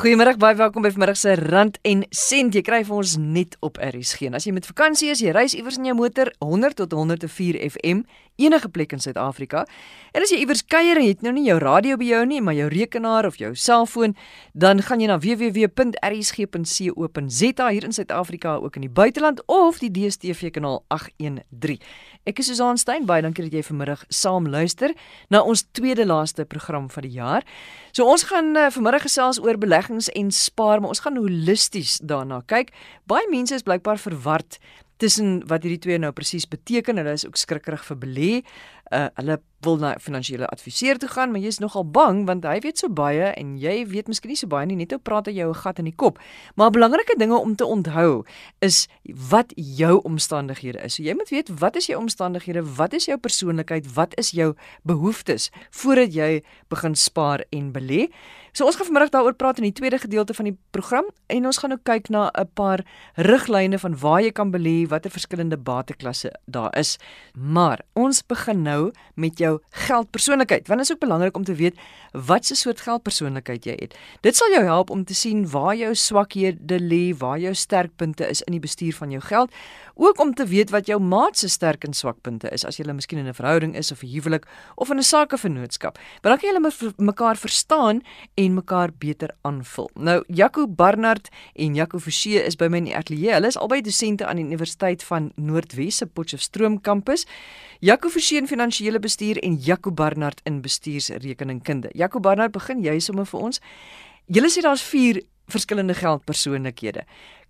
Goeiemôre, baie welkom by vanmiddag se Rand en Sent. Jy kry vir ons net op RSG. En as jy met vakansie is, jy reis iewers in jou motor 100 tot 104 FM enige plek in Suid-Afrika. En as jy iewers kuier en jy het nou nie jou radio by jou nie, maar jou rekenaar of jou selfoon, dan gaan jy na www.rsg.co.za hier in Suid-Afrika ook in die buiteland of die DStv kanaal 813. Ek is Susan Stein, baie dankie dat jy vanmiddag saam luister na ons tweede laaste program van die jaar. So ons gaan uh, vanmiddag gesels oor beleggings en spaar, maar ons gaan holisties daarna kyk. Baie mense is blykbaar verward tussen wat hierdie twee nou presies beteken. Hulle is ook skrikkerig vir belê. Uh hulle wil na finansiële adviseur toe gaan, maar jy's nogal bang want hy weet so baie en jy weet miskien nie so baie nie. Net ou praat hy jou 'n gat in die kop. Maar belangrike dinge om te onthou is wat jou omstandighede is. So jy moet weet wat is jou omstandighede? Wat is jou persoonlikheid? Wat is jou behoeftes voordat jy begin spaar en belê? So ons gaan vanmiddag daaroor praat in die tweede gedeelte van die program en ons gaan ook kyk na 'n paar riglyne van waar jy kan belê, watter verskillende bateklasse daar is. Maar ons begin nou met jou geldpersoonlikheid. Want dit is ook belangrik om te weet wat se soort geldpersoonlikheid jy het. Dit sal jou help om te sien waar jou swakhede lê, waar jou sterkpunte is in die bestuur van jou geld, ook om te weet wat jou maat se sterk en swakpunte is as jy miskien in 'n verhouding is of 'n huwelik of in 'n sakevennootskap. Want dan kan julle mekaar verstaan en mekaar beter aanvul. Nou Jaco Barnard en Jaco Forsie is by my in die ateljee. Hulle is albei dosente aan die Universiteit van Noordwes se Potchefstroom kampus. Jaco Forsie in finansiële bestuur en Jaco Barnard in bestuursrekeningkunde. Jaco Barnard, begin jy sommer vir ons. Julle sê daar's 4 verskillende geldpersoonlikhede.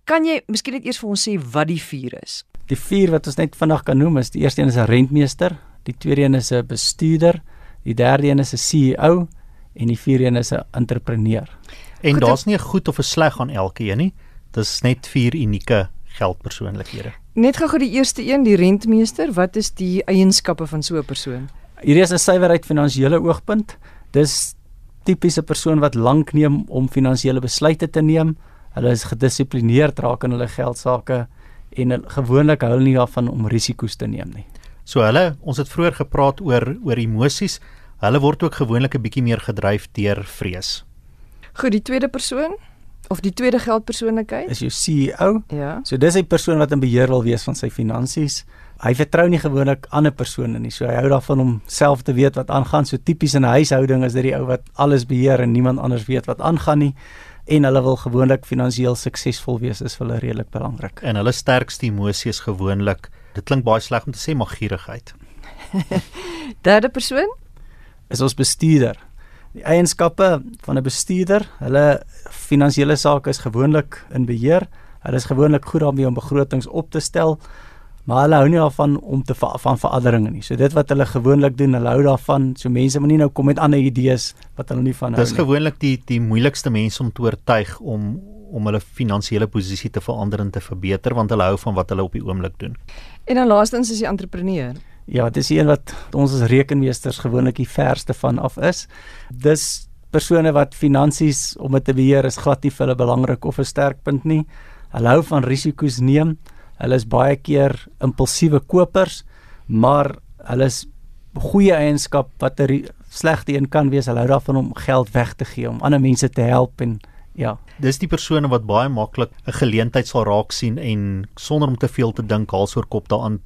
Kan jy miskien net eers vir ons sê wat die 4 is? Die 4 wat ons net vandag kan noem is die eerste een is 'n rentmeester, die tweede een is 'n bestuurder, die derde een is 'n CEO en die vierde een is 'n entrepreneur. En daar's nie 'n goed of 'n sleg aan elkeen nie. Dis net vier unieke geldpersoonlikhede. Net gou-gou die eerste een, die rentmeester, wat is die eienskappe van so 'n persoon? Hierdie is 'n suiwerheid finansiële oogpunt. Dis tipiese persoon wat lank neem om finansiële besluite te neem. Hulle is gedissiplineerd raak in hulle geld sake en gewoonlik hou hulle nie daarvan om risiko's te neem nie. So hulle, ons het vroeër gepraat oor oor emosies. Hulle word ook gewoonlik 'n bietjie meer gedryf deur vrees. Goed, die tweede persoon of die tweede geldpersoonlikheid is jou CEO. Ja. So dis 'n persoon wat in beheer wil wees van sy finansies. Hy vertrou nie gewoonlik ander persone nie. So hy hou daarvan om self te weet wat aangaan. So tipies in 'n huishouding is dit die ou wat alles beheer en niemand anders weet wat aangaan nie en hulle wil gewoonlik finansiëel suksesvol wees is vir hulle redelik belangrik. En hulle sterkste emosie is gewoonlik, dit klink baie sleg om te sê, maar gierigheid. Derde persoon is ons bestuurder. Die eienskappe van 'n bestuurder, hulle finansiële sake is gewoonlik in beheer. Hulle is gewoonlik goed daarmee om begrotings op te stel, maar hulle hou nie daarvan om te van veranderinge nie. So dit wat hulle gewoonlik doen, hulle hou daarvan. So mense moet nie nou kom met ander idees wat hulle nie van hou nie. Dis gewoonlik die die moeilikste mense om te oortuig om om hulle finansiële posisie te verander en te verbeter want hulle hou van wat hulle op die oomblik doen. En dan laastens is die entrepreneur. Ja, dis een wat ons as rekenmeesters gewoonlik die verste van af is. Dis persone wat finansies om dit te beheer is glad nie vir hulle belangrik of 'n sterkpunt nie. Hulle hou van risiko's neem. Hulle is baie keer impulsiewe kopers, maar hulle is goeie eienskap wat 'n slegte een kan wees. Hulle hou daarvan om geld weg te gee om ander mense te help en ja. Dis die persone wat baie maklik 'n geleentheid sal raak sien en sonder om te veel te dink haal soor kop daaraan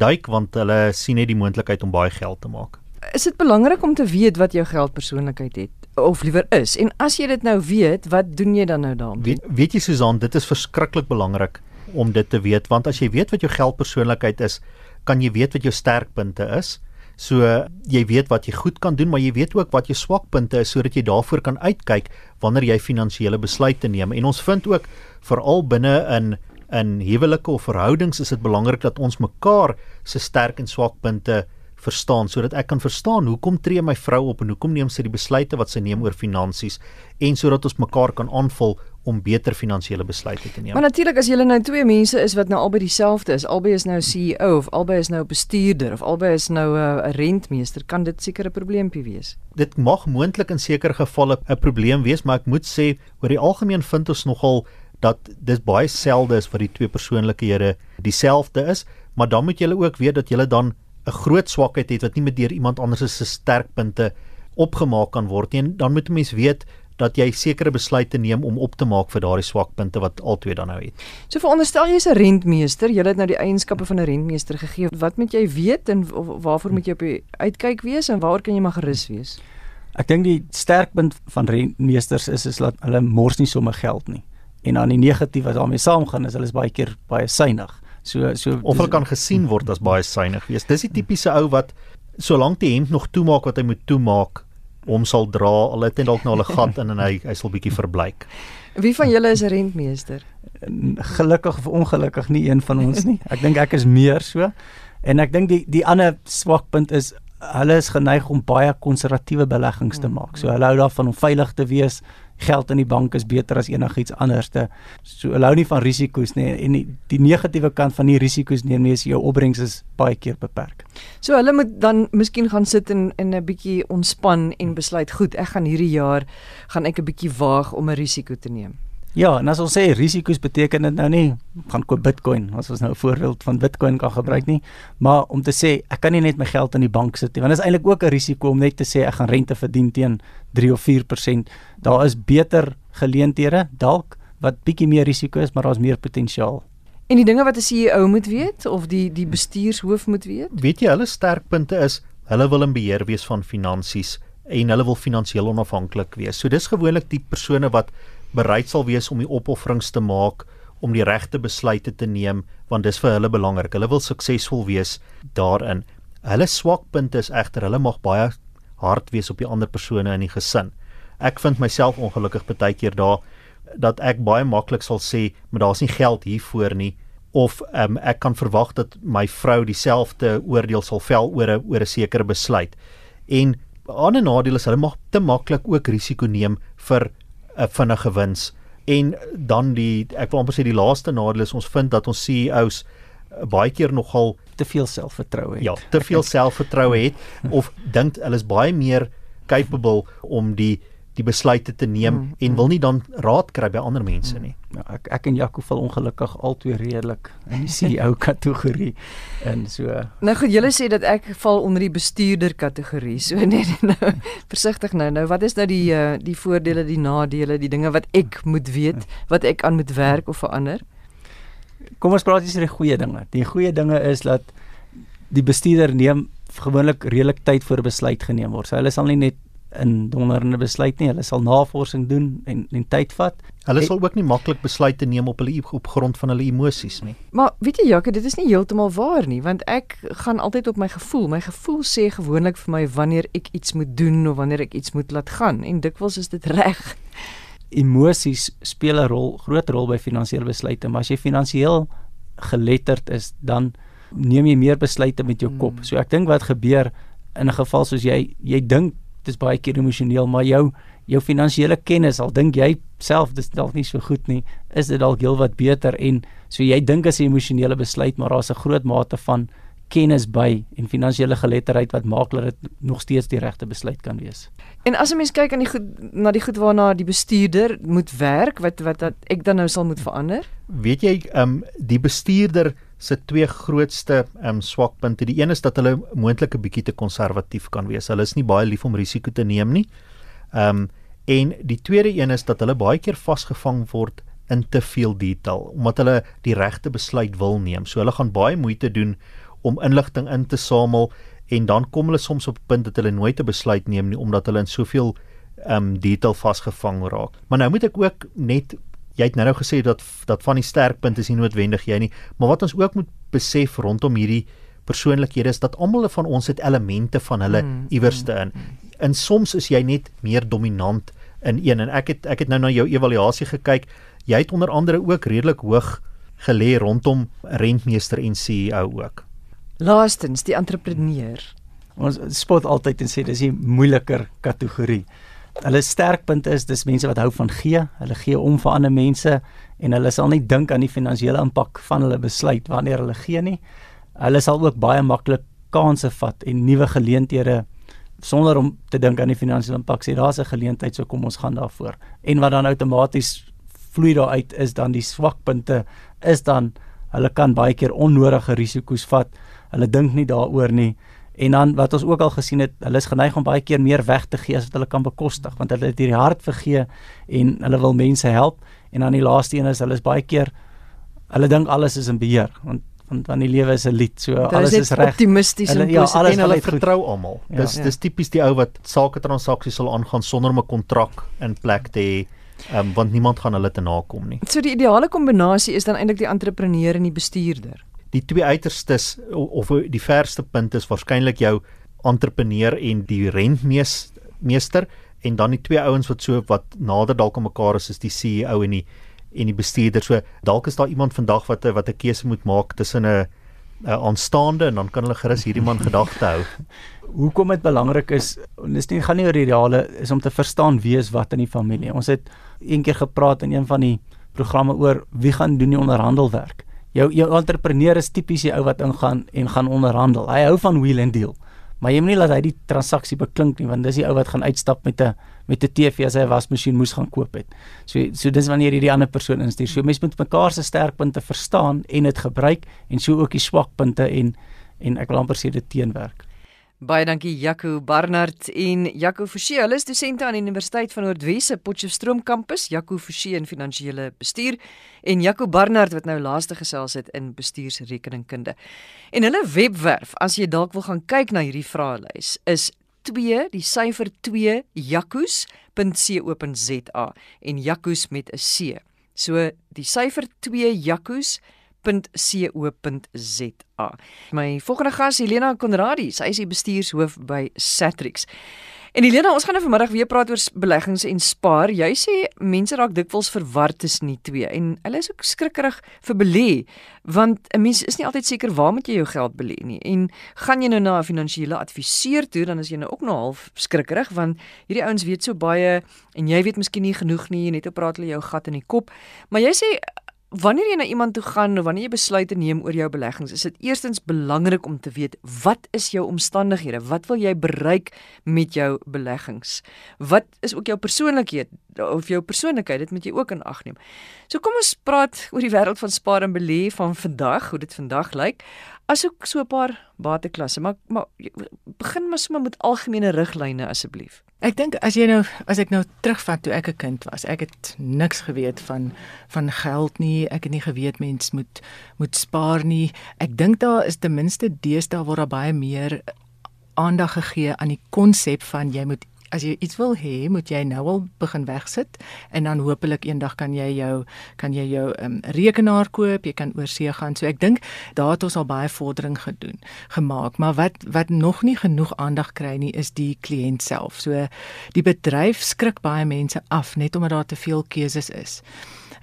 duik want hulle sien net die moontlikheid om baie geld te maak. Is dit belangrik om te weet wat jou geldpersoonlikheid het of liewer is? En as jy dit nou weet, wat doen jy dan nou daarmee? Weet, weet jy Susan, dit is verskriklik belangrik om dit te weet want as jy weet wat jou geldpersoonlikheid is, kan jy weet wat jou sterkpunte is. So jy weet wat jy goed kan doen, maar jy weet ook wat jou swakpunte is sodat jy daarvoor kan uitkyk wanneer jy finansiële besluite neem. En ons vind ook veral binne in in huwelike of verhoudings is dit belangrik dat ons mekaar se sterk en swak punte verstaan sodat ek kan verstaan hoekom tree my vrou op en hoekom neem sy die besluite wat sy neem oor finansies en sodat ons mekaar kan aanvul om beter finansiële besluite te neem. Maar natuurlik as jy nou twee mense is wat nou albei dieselfde is, albei is nou CEO of albei is nou bestuurder of albei is nou 'n uh, rentmeester, kan dit seker 'n probleempie wees. Dit mag moontlik in sekere gevalle 'n probleem wees, maar ek moet sê oor die algemeen vind ons nogal dat dit baie selde is vir die twee persoonlikhede dieselfde is, maar dan moet jy ook weet dat jy dan 'n groot swakheid het wat nie met deur iemand anders se sterkpunte opgemaak kan word nie. En dan moet 'n mens weet dat jy sekere besluite neem om op te maak vir daardie swakpunte wat albei dan nou het. So veronderstel jy's 'n rentmeester, jy het nou die eienskappe van 'n rentmeester gegee. Wat moet jy weet en waarvoor moet jy op die uitkyk wees en waar kan jy maar gerus wees? Ek dink die sterkpunt van rentmeesters is is dat hulle mors nie sommer geld nie. En dan die negatief wat daarmee saamgaan is hulle is baie keer baie suinig. So so of hulle kan gesien word as baie suinig wees. Dis die tipiese ou wat solank die hemp nog toemaak wat hy moet toemaak, hom sal dra al het net dalk nou 'n gat in en hy hy sal bietjie verbleik. Wie van julle is 'n rentmeester? Gelukkig of ongelukkig nie een van ons nie. Ek dink ek is meer so. En ek dink die die ander swakpunt is hulle is geneig om baie konservatiewe beleggings te maak. So hulle hou daarvan om veilig te wees geld in die bank is beter as enigiets anderste. So hou nie van risiko's nie en die, die negatiewe kant van die risiko's neem nie is jou opbrengs is baie keer beperk. So hulle moet dan miskien gaan sit en in 'n bietjie ontspan en besluit, goed, ek gaan hierdie jaar gaan ek 'n bietjie waag om 'n risiko te neem. Ja, en as ons sê risiko's beteken dit nou nie gaan koop Bitcoin as ons nou 'n voorbeeld van Bitcoin kan gebruik nie, maar om te sê ek kan nie net my geld in die bank sit nie, want dit is eintlik ook 'n risiko om net te sê ek gaan rente verdien teen 3 of 4%. Daar is beter geleenthede dalk wat bietjie meer risiko is, maar daar's meer potensiaal. En die dinge wat 'n CEO moet weet of die die bestuurshoof moet weet? Weet jy hulle sterkpunte is hulle wil in beheer wees van finansies en hulle wil finansiëel onafhanklik wees. So dis gewoonlik die persone wat bereid sal wees om die opofferings te maak om die regte besluite te neem want dis vir hulle belangrik. Hulle wil suksesvol wees daarin. Hulle swakpunte is egter hulle mag baie hard wees op die ander persone in die gesin. Ek vind myself ongelukkig baie keer daar dat ek baie maklik sal sê, "Maar daar's nie geld hiervoor nie." of um, ek kan verwag dat my vrou dieselfde oordeel sal vel oor 'n oor 'n sekere besluit. En 'n ander nadeel is hulle mag te maklik ook risiko neem vir 'n vinnige wins. En dan die ek wil amper sê die laaste nadeel is ons vind dat ons CEOs eh, baie keer nogal te veel selfvertroue het. Ja, te veel selfvertroue het of dink hulle is baie meer capable om die die besluite te neem mm, en mm. wil nie dan raad kry by ander mense nie. Ja, ek ek en Jaco val ongelukkig altyd redelik in die CEO kategorie en so. Nou goed, julle sê dat ek val onder die bestuurder kategorie. So net nou versigtig nou. Nou wat is nou die uh, die voordele, die nadele, die dinge wat ek moet weet, wat ek aan moet werk of verander? Kom ons praat eers oor die goeie dinge. Die goeie dinge is dat die bestuurder neem gewoonlik redelik tyd voor besluit geneem word. So hulle sal nie net in donderende besluit nie. Hulle sal navorsing doen en en tyd vat. Hulle sal ook nie maklik besluite neem op hulle op grond van hulle emosies nie. Maar weet jy Jacques, dit is nie heeltemal waar nie, want ek gaan altyd op my gevoel. My gevoel sê gewoonlik vir my wanneer ek iets moet doen of wanneer ek iets moet laat gaan en dikwels is dit reg. Emosies speel 'n rol, groot rol by finansiële besluite, maar as jy finansiëel geletterd is, dan neem jy meer besluite met jou kop. Hmm. So ek dink wat gebeur in 'n geval soos jy jy dink dis baie keer emosioneel, maar jou jou finansiële kennis, al dink jy self dis dalk nie so goed nie, is dit dalk heelwat beter en so jy dink as 'n emosionele besluit, maar daar's 'n groot mate van kennis by en finansiële geletterdheid wat maak dat dit nog steeds die regte besluit kan wees. En as 'n mens kyk aan die goed na die goed waarna die bestuurder moet werk, wat wat dat ek dan nou sal moet verander? Weet jy, ehm um, die bestuurder se twee grootste um, swakpunte. Die een is dat hulle moontlik 'n bietjie te konservatief kan wees. Hulle is nie baie lief om risiko te neem nie. Um, en die tweede een is dat hulle baie keer vasgevang word in te veel detail omdat hulle die regte besluit wil neem. So hulle gaan baie moeite doen om inligting in te samel en dan kom hulle soms op 'n punt dat hulle nooit 'n besluit neem nie omdat hulle in soveel um, detail vasgevang raak. Maar nou moet ek ook net jy het nou nou gesê dat dat van die sterkpunte is nie noodwendig jy nie, maar wat ons ook moet besef rondom hierdie persoonlikhede is dat almal van ons het elemente van hulle mm, iewerste mm, in. Mm. En soms is jy net meer dominant in een en ek het ek het nou na jou evaluasie gekyk. Jy het onder andere ook redelik hoog gelê rondom rentmeester en CEO ook. Laastens die entrepreneur. Ons spot altyd en sê dis 'n moeiliker kategorie hulle sterkpunt is dis mense wat hou van gee. Hulle gee om vir ander mense en hulle sal nie dink aan die finansiële impak van hulle besluit wanneer hulle gee nie. Hulle sal ook baie maklik kansse vat en nuwe geleenthede sonder om te dink aan die finansiële impak sê daar's 'n geleentheid so kom ons gaan daarvoor. En wat dan outomaties vloei daaruit is dan die swakpunte is dan hulle kan baie keer onnodige risiko's vat. Hulle dink nie daaroor nie En dan wat ons ook al gesien het, hulle is geneig om baie keer meer weg te gee as wat hulle kan bekostig, want hulle het hierdie hart vergee en hulle wil mense help. En dan die laaste een is hulle is baie keer hulle dink alles is in beheer, want want van die lewe is 'n lied. So Hulle alles is reg. Optimisties Hulle- en ja, alles en hulle vertrou almal. Ja. Dis Ja. dis tipies die ou wat sake transaksies sal aangaan sonder om 'n kontrak in plek te hê, um, want niemand gaan hulle te nakom nie. So die ideale kombinasie is dan eintlik die entrepreneur en die bestuurder. Die twee uiterstes of die verste punt is waarskynlik jou entrepreneur en die rentmeester en dan die twee ouens wat so wat nader dalk aan mekaar is is die CEO en die en die bestuurder. So dalk is daar iemand vandag wat 'n wat 'n keuse moet maak tussen 'n 'n aanstaande en dan kan hulle gerus hierdie man gedagte hou. Hoekom dit belangrik is, dis nie gaan nie oor die ideale is om te verstaan wie is wat in die familie. Ons het een keer gepraat in een van die programme oor wie gaan doen die onderhandelwerk. Jou jou entrepreneur is tipies die ou wat ingaan en gaan onderhandel. Hy hou van wheel and deal. Maar jy moet nie laat hy die transaksie beklink nie want dis die ou wat gaan uitstap met 'n met 'n TV as hy 'n wasmasjien moes gaan koop het. So so dis wanneer jy die ander persoon instuur. So mense moet mekaar se sterkpunte verstaan en dit gebruik en so ook die swakpunte en en ek wil amper sê dit teenwerk. Baie dankie Jaco Barnard en Jaco Forsie. Hulle is dosente aan die Universiteit van Noordwes se Potchefstroom kampus. Jaco Forsie in finansiële bestuur en Jaco Barnard wat nou laaste gesels het in bestuursrekeningkunde. En hulle webwerf, as jy dalk wil gaan kyk na hierdie vraelys, is 2 die syfer 2 jacos.co.za en jacos met 'n C. So die syfer 2 jacos www.co.za. My volgende gas Helena Konradi, sy is die bestuurshoof by Satrix. En Helena, ons gaan nou vanmiddag weer praat oor beleggings en spaar. Jy sê mense raak dikwels verward tussen die twee en hulle is ook skrikkerig vir belê, want 'n mens is nie altyd seker waar moet jy jou geld belê nie. En gaan jy nou na 'n finansiële adviseur toe, dan is jy nou ook nog half skrikkerig want hierdie ouens weet so baie en jy weet miskien nie genoeg nie, net op praat hulle jou gat in die kop. Maar jy sê Wanneer jy na iemand toe gaan of wanneer jy besluite neem oor jou beleggings, is dit eerstens belangrik om te weet wat is jou omstandighede? Wat wil jy bereik met jou beleggings? Wat is ook jou persoonlikheid of jou persoonlikheid? Dit moet jy ook in ag neem. So kom ons praat oor die wêreld van spaar en belê van vandag, hoe dit vandag lyk. Asook so 'n paar bateklasse, maar maar begin maar sommer met algemene riglyne asseblief. Ek dink as jy nou as ek nou terugvat toe ek 'n kind was, ek het niks geweet van van geld nie. Ek het nie geweet mens moet moet spaar nie. Ek dink daar is ten minste deesdae word daar baie meer aandag gegee aan die konsep van jy moet as jy iets wil hê, moet jy nou al begin wegsit en dan hopelik eendag kan jy jou kan jy jou um, rekenaar koop, jy kan oorsee gaan. So ek dink daar het ons al baie vordering gedoen, gemaak, maar wat wat nog nie genoeg aandag kry nie is die kliënt self. So die bedryf skrik baie mense af net omdat daar te veel keuses is.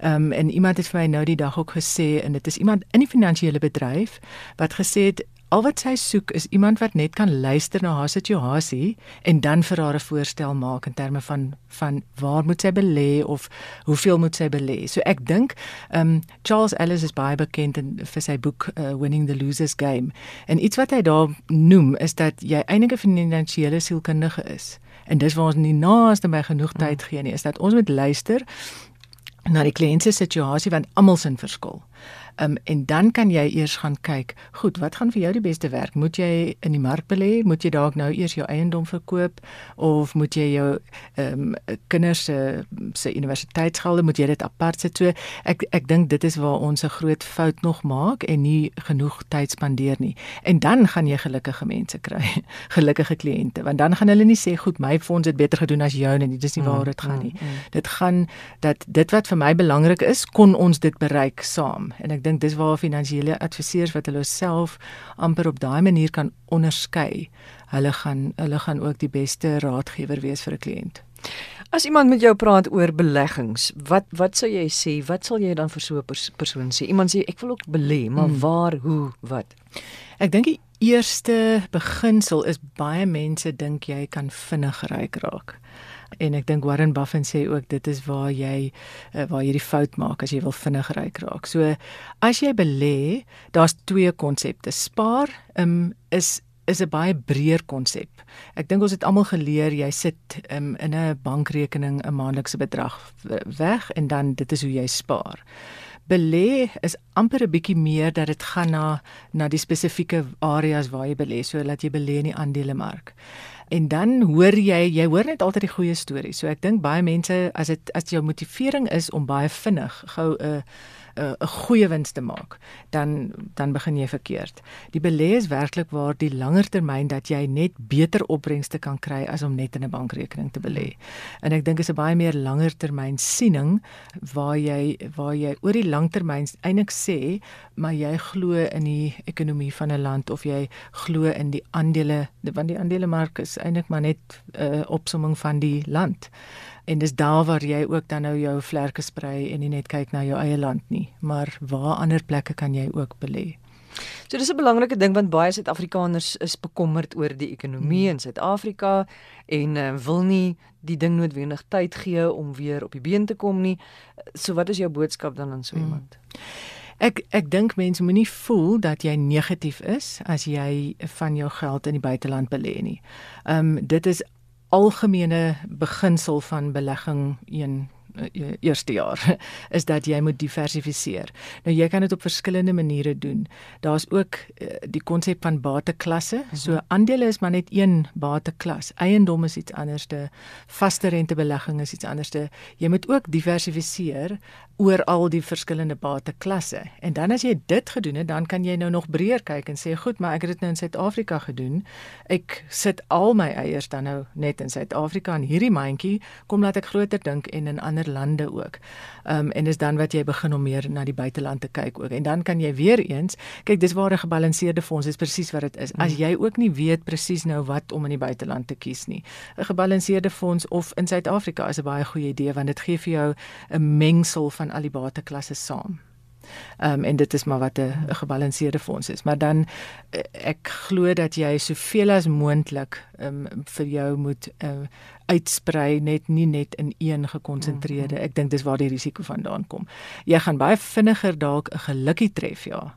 Ehm um, en iemand het vir my nou die dag ook gesê en dit is iemand in die finansiële bedryf wat gesê het al wat sy soek is iemand wat net kan luister na haar situasie en dan vir haar 'n voorstel maak in terme van van waar moet sy belê of hoeveel moet sy belê. So ek dink ehm um, Charles Ellis is baie bekend in, vir sy boek uh, Winning the Losers Game. En iets wat hy daar noem is dat jy eintlik 'n finansiële sielkundige is. En dis waar ons nie naaste by genoeg tyd gee nie, is dat ons moet luister na die kliënt se situasie want almal sin verskil. Um, en dan kan jy eers gaan kyk, goed, wat gaan vir jou die beste werk? Moet jy in die mark belê? Moet jy dalk nou eers jou eiendom verkoop of moet jy jou ehm um, kinders se se universiteitsgelde moet jy dit apart sit? So ek ek dink dit is waar ons 'n groot fout nog maak en nie genoeg tyd spandeer nie. En dan gaan jy gelukkige mense kry, gelukkige kliënte, want dan gaan hulle nie sê goed, my fonds het beter gedoen as joune nie. Dis nie waar dit gaan nie. Dit gaan dat dit wat vir my belangrik is, kon ons dit bereik saam. En ek dink dis waar finansiële adviseurs wat hulle self amper op daai manier kan onderskei. Hulle gaan hulle gaan ook die beste raadgewer wees vir 'n kliënt. As iemand met jou praat oor beleggings, wat wat sou jy sê? Wat sal jy dan vir so 'n pers persoon sê? Iemand sê ek wil ook belê, maar Hmm. waar, hoe, wat? Ek dink die eerste beginsel is baie mense dink jy kan vinnig ryk raak. En ek dink Warren Buffett sê ook dit is waar jy uh, waar jy die fout maak as jy wil vinnig ryk raak. So as jy belê, daar's twee konsepte. Spaar um, is is 'n baie breër konsep. Ek dink ons het almal geleer jy sit um, in 'n bankrekening 'n maandelikse bedrag weg en dan dit is hoe jy spaar. belê is amper 'n bietjie meer dat dit gaan na na die spesifieke areas waar jy belê, so dat jy belê in die aandelemark. En dan hoor jy, jy hoor net altyd die goeie stories. So ek dink baie mense as dit as jou motivering is om baie vinnig gou 'n uh, 'n uh, goeie wins te maak, dan dan begin jy verkeerd. Die belê is werklik waar die langer termyn dat jy net beter opbrengste kan kry as om net in 'n bankrekening te belê. En ek dink is 'n baie meer langer termyn siening waar jy waar jy oor die lang termyn eintlik sê, maar jy glo in die ekonomie van 'n land of jy glo in die aandele, want die aandelemark is eintlik maar net 'n uh, opsomming van die land en dis daar waar jy ook dan nou jou vlerke sprei en nie net kyk na jou eie land nie, maar waar ander plekke kan jy ook belê. So dis 'n belangrike ding want baie Suid-Afrikaners is bekommerd oor die ekonomie hmm. in Suid-Afrika en uh, wil nie die ding noodwendig tyd gee om weer op die been te kom nie. So wat is jou boodskap dan aan so hmm. iemand? Hmm. Ek ek dink mense moenie voel dat jy negatief is as jy van jou geld in die buiteland belê nie. Ehm um, dit is algemene beginsel van belegging een eerste jaar is dat jy moet diversifiseer. Nou jy kan dit op verskillende maniere doen. Daar's ook uh, die konsep van bateklasse. -hmm. So aandele is maar net een bateklas. Eiendom is iets anderste. Vaste rentebelegging is iets anderste. Jy moet ook diversifiseer oor al die verskillende bateklasse. En dan as jy dit gedoen het, dan kan jy nou nog breër kyk en sê, "Goed, maar ek het dit nou in Suid-Afrika gedoen. Ek sit al my eiers dan nou net in Suid-Afrika en hierdie mandjie kom laat ek groter dink en in ander lande ook." Ehm um, en dis dan wat jy begin om meer na die buiteland te kyk ook. En dan kan jy weer eens, kyk, dis waar 'n gebalanseerde fonds is presies wat dit is. As mm. jy ook nie weet presies nou wat om in die buiteland te kies nie. 'n Gebalanseerde fonds of in Suid-Afrika is 'n baie goeie idee want dit gee vir jou 'n mengsel van al die bateklasse saam. Ehm um, en dit is maar wat 'n gebalanseerde fonds is. Maar dan eh, ek glo dat jy soveel as moontlik ehm um, vir jou moet uh, uitsprei net nie net in een gekonsentreerde. Ek dink dis waar die risiko vandaan kom. Jy gaan baie vinniger dalk 'n gelukkie tref ja.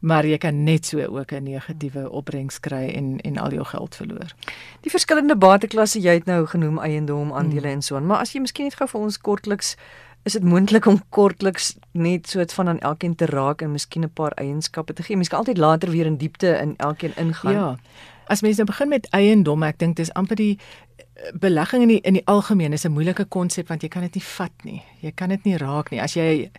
Maar jy kan net so ook 'n negatiewe opbrengs kry en en al jou geld verloor. Die verskillende bateklasse jy het nou genoem eiendom, aandele mm. en so aan, maar as jy miskien net gou vir ons kortliks is dit moontlik om kortliks net so iets van aan elkeen te raak en miskien 'n paar eienskappe te gee. Mens kan altyd later weer in diepte in elkeen ingaan. Ja. As mens nou begin met eiendom, ek dink dis amper die belegging in die in die algemeen is 'n moeilike konsep want jy kan dit nie vat nie. Jy kan dit nie raak nie. As jy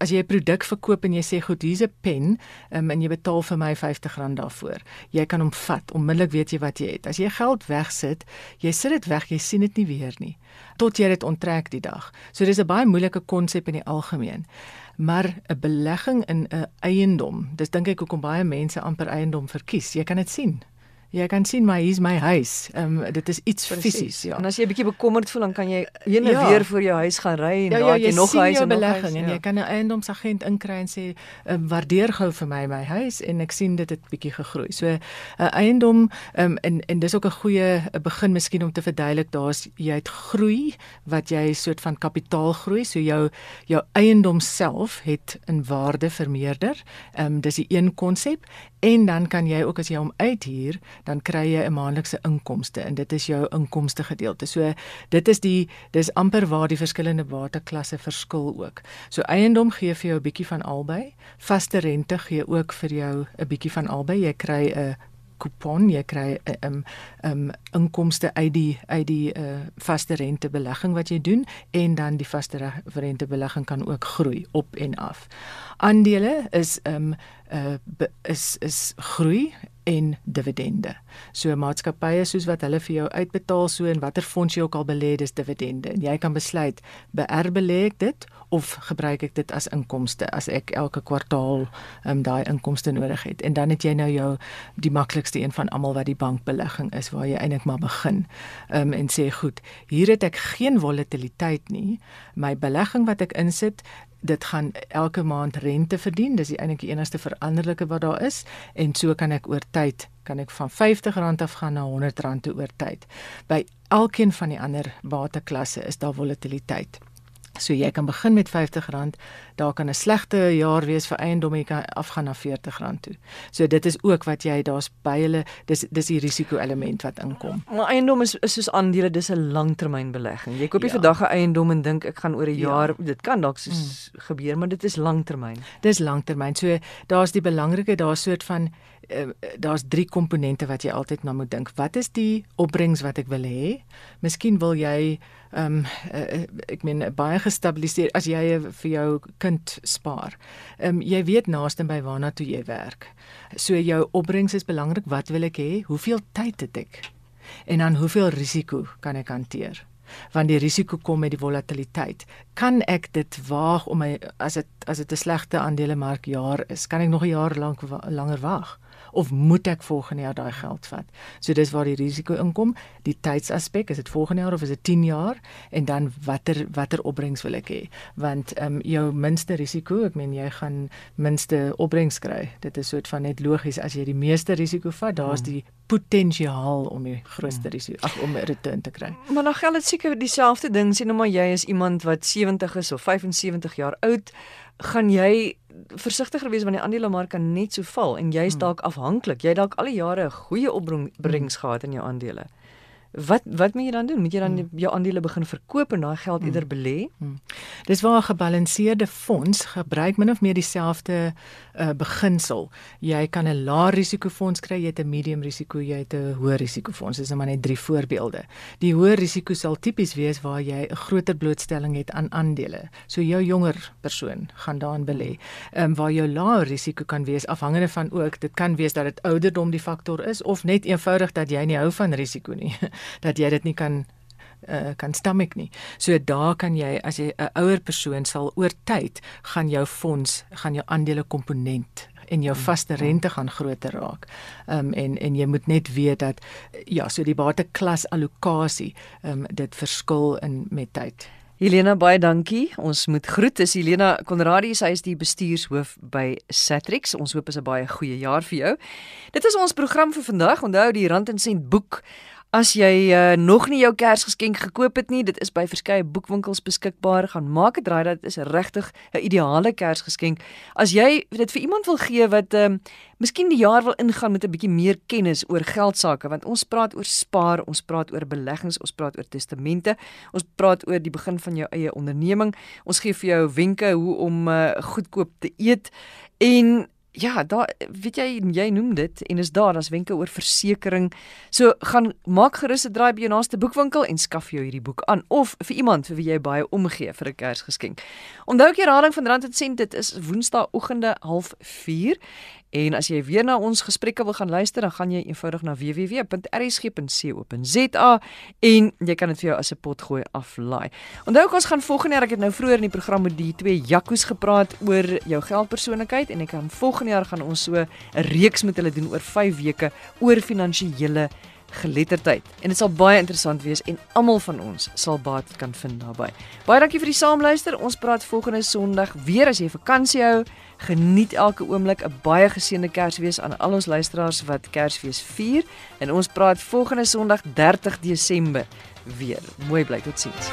as jy 'n produk verkoop en jy sê goed, hier's 'n pen um, en jy betaal vir my R50 daarvoor. Jy kan hom vat. Onmiddellik weet jy wat jy het. As jy geld wegsit, jy sit dit weg, jy sien dit nie weer nie tot jy dit onttrek die dag. So dis 'n baie moeilike konsep in die algemeen. Maar 'n belegging in 'n eiendom, dis dink ek hoekom baie mense amper eiendom verkies. Jy kan dit sien. Jy kan sien my hier's my huis. Ehm um, dit is iets fisies, ja. En as jy 'n bietjie bekommerd voel, dan kan jy heen en ja. weer voor jou huis gaan ry en ja, ja, daar jy nog huis en nog belegging huis, ja. en jy kan 'n eiendomsagent inkry en sê, um, "Waardeer gou vir my my huis" en ek sien dit het bietjie gegroei. So 'n uh, eiendom ehm um, en en dis ook 'n goeie begin miskien om te verduidelik, daar's jy het groei wat jy soort van kapitaal groei, so jou jou eiendom self het in waarde vermeerder. Ehm um, dis die een konsep en dan kan jy ook as jy hom uithuur dan kry jy 'n maandelikse inkomste en dit is jou inkomste gedeelte. So dit is die dis amper waar die verskillende bateklasse verskil ook. So eiendom gee vir jou 'n bietjie van albei, vaste rente gee ook vir jou 'n bietjie van albei. Jy kry 'n kupon, jy kry 'n um, um, inkomste uit die uit die uh, vaste rente belegging wat jy doen en dan die vaste rente belegging kan ook groei op en af. Aandele is um uh, is is groei en dividende. So maatskappye soos wat hulle vir jou uitbetaal so en watter fonds jy ook al belê, dis dividende. En jy kan besluit, beerbelê ek dit of gebruik ek dit as inkomste as ek elke kwartaal um, daai inkomste nodig het. En dan het jy nou jou die maklikste een van almal wat die bankbelegging is waar jy eintlik maar begin. Um, en sê goed, hier het ek geen volatiliteit nie. My belegging wat ek insit dit gaan elke maand rente verdien. Dis die enigste enigste veranderlike wat daar is en so kan ek oor tyd kan ek van R50 af gaan na R100 oor tyd. By elkeen van die ander bateklasse is daar volatiliteit. So jy kan begin met R50, daar kan 'n slegte jaar wees vir eiendom jy kan afgaan na R40 toe. So dit is ook wat jy daar's by hulle dis dis die risiko element wat inkom. Maar eiendom is is soos aandele, dis 'n langtermynbelegging. Jy koop nie Ja. vandag 'n eiendom en dink ek gaan oor 'n Ja. jaar, dit kan dalk soos mm. gebeur, maar dit is langtermyn. Dis langtermyn. So daar's die belangrike daar's soort van uh, daar's drie komponente wat jy altyd na moet dink. Wat is die opbrengs wat ek wil hê? Miskien wil jy ehm um, uh, ek meen baie gestabiliseer as jy vir jou kind spaar. Ehm um, jy weet naaste by waarna toe jy werk. So jou opbrengs is belangrik. Wat wil ek hê? Hoeveel tyd het ek? En dan hoeveel risiko kan ek hanteer? Want die risiko kom met die volatiliteit. Kan ek dit waag om my as dit as dit 'n slegte aandelemark jaar is, kan ek nog 'n jaar lank wa langer wag of moet ek volgende jaar daai geld vat? So dis waar die risiko inkom, die tydsaspek, is dit volgende jaar of is dit 10 jaar en dan watter watter opbrengs wil ek hê? Want ehm um, jou minste risiko, ek meen jy gaan minste opbrengs kry. Dit is soort van net logies as jy die meeste risiko vat, daar's die potensiaal om die grootste risiko ag om 'n return te kry. Maar dan geld dit seker dieselfde ding, sien nou maar jy is iemand wat 70 is of 75 jaar oud, gaan jy versigtiger wees want die aandelemark kan net so val en jy's dalk afhanklik. Jy dalk al die jare 'n goeie opbrengs gehad in jou aandele. Wat wat moet jy dan doen? Moet jy dan jou aandele begin verkoop en daai geld eerder belê? Dis waar 'n gebalanseerde fonds gebruik min of meer dieselfde uh, beginsel. Jy kan 'n lae risiko fonds kry, jy het 'n medium risiko, jy het 'n hoë risiko fonds. Dis nou maar net drie voorbeelde. Die hoë risiko sal tipies wees waar jy 'n groter blootstelling het aan aandele. So jou jonger persoon gaan daarin belê. Ehm um, waar jou lae risiko kan wees afhangende van ook, dit kan wees dat dit ouderdom die faktor is of net eenvoudig dat jy nie hou van risiko nie. dat jy dit nie kan uh, kan stomach nie. So daar kan jy as jy 'n ouer persoon sal oor tyd gaan jou fonds, gaan jou aandele komponent en jou vaste rente gaan groter raak. Ehm um, en en jy moet net weet dat ja, so die bateklas allocasie ehm um, dit verskil in met tyd. Helena baie dankie. Ons moet groet. Dis Helena Konradi, sy is die bestuurshoof by Satrix. Ons hoop is 'n baie goeie jaar vir jou. Dit is ons program vir vandag. Onthou die Rand en Sent boek As jy uh, nog nie jou Kersgeskenk gekoop het nie, dit is by verskeie boekwinkels beskikbaar. Gaan maak dit raai dat dit is regtig 'n ideale Kersgeskenk. As jy dit vir iemand wil gee wat ehm um, miskien die jaar wil ingaan met 'n bietjie meer kennis oor geld sake, want ons praat oor spaar, ons praat oor beleggings, ons praat oor testamente, ons praat oor die begin van jou eie onderneming. Ons gee vir jou wenke hoe om uh, goedkoop te eet en Ja, daar weet jy jy noem dit en is daar as wenke oor versekerings. So gaan maak gerus 'n draai by jou naaste boekwinkel en skaf jou hierdie boek aan of vir iemand vir wie jy baie omgee vir 'n Kersgeskenk. Onthou ek herhaling van Rand en Sent dit is Woensdaagoggende 04:30 En as jy weer na ons gesprekke wil gaan luister, dan gaan jy eenvoudig na www.rsg.co.za en jy kan dit vir jou as 'n potgooi aflaai. Onthou ook ons gaan volgende jaar, ek het nou vroeër in die program met die twee Jakkos gepraat oor jou geldpersoonlikheid en ek kan volgende jaar gaan ons so 'n reeks met hulle doen oor 5 weke oor finansiële geletterdheid. En dit sal baie interessant wees en almal van ons sal baat kan vind daarbey. Baie dankie vir die saamluister. Ons praat volgende Sondag weer as jy vakansie hou. Geniet elke oomblik 'n baie geseënde Kersfees aan al ons luisteraars wat Kersfees vier en ons praat volgende Sondag 30 Desember weer. Mooi bly totsiens.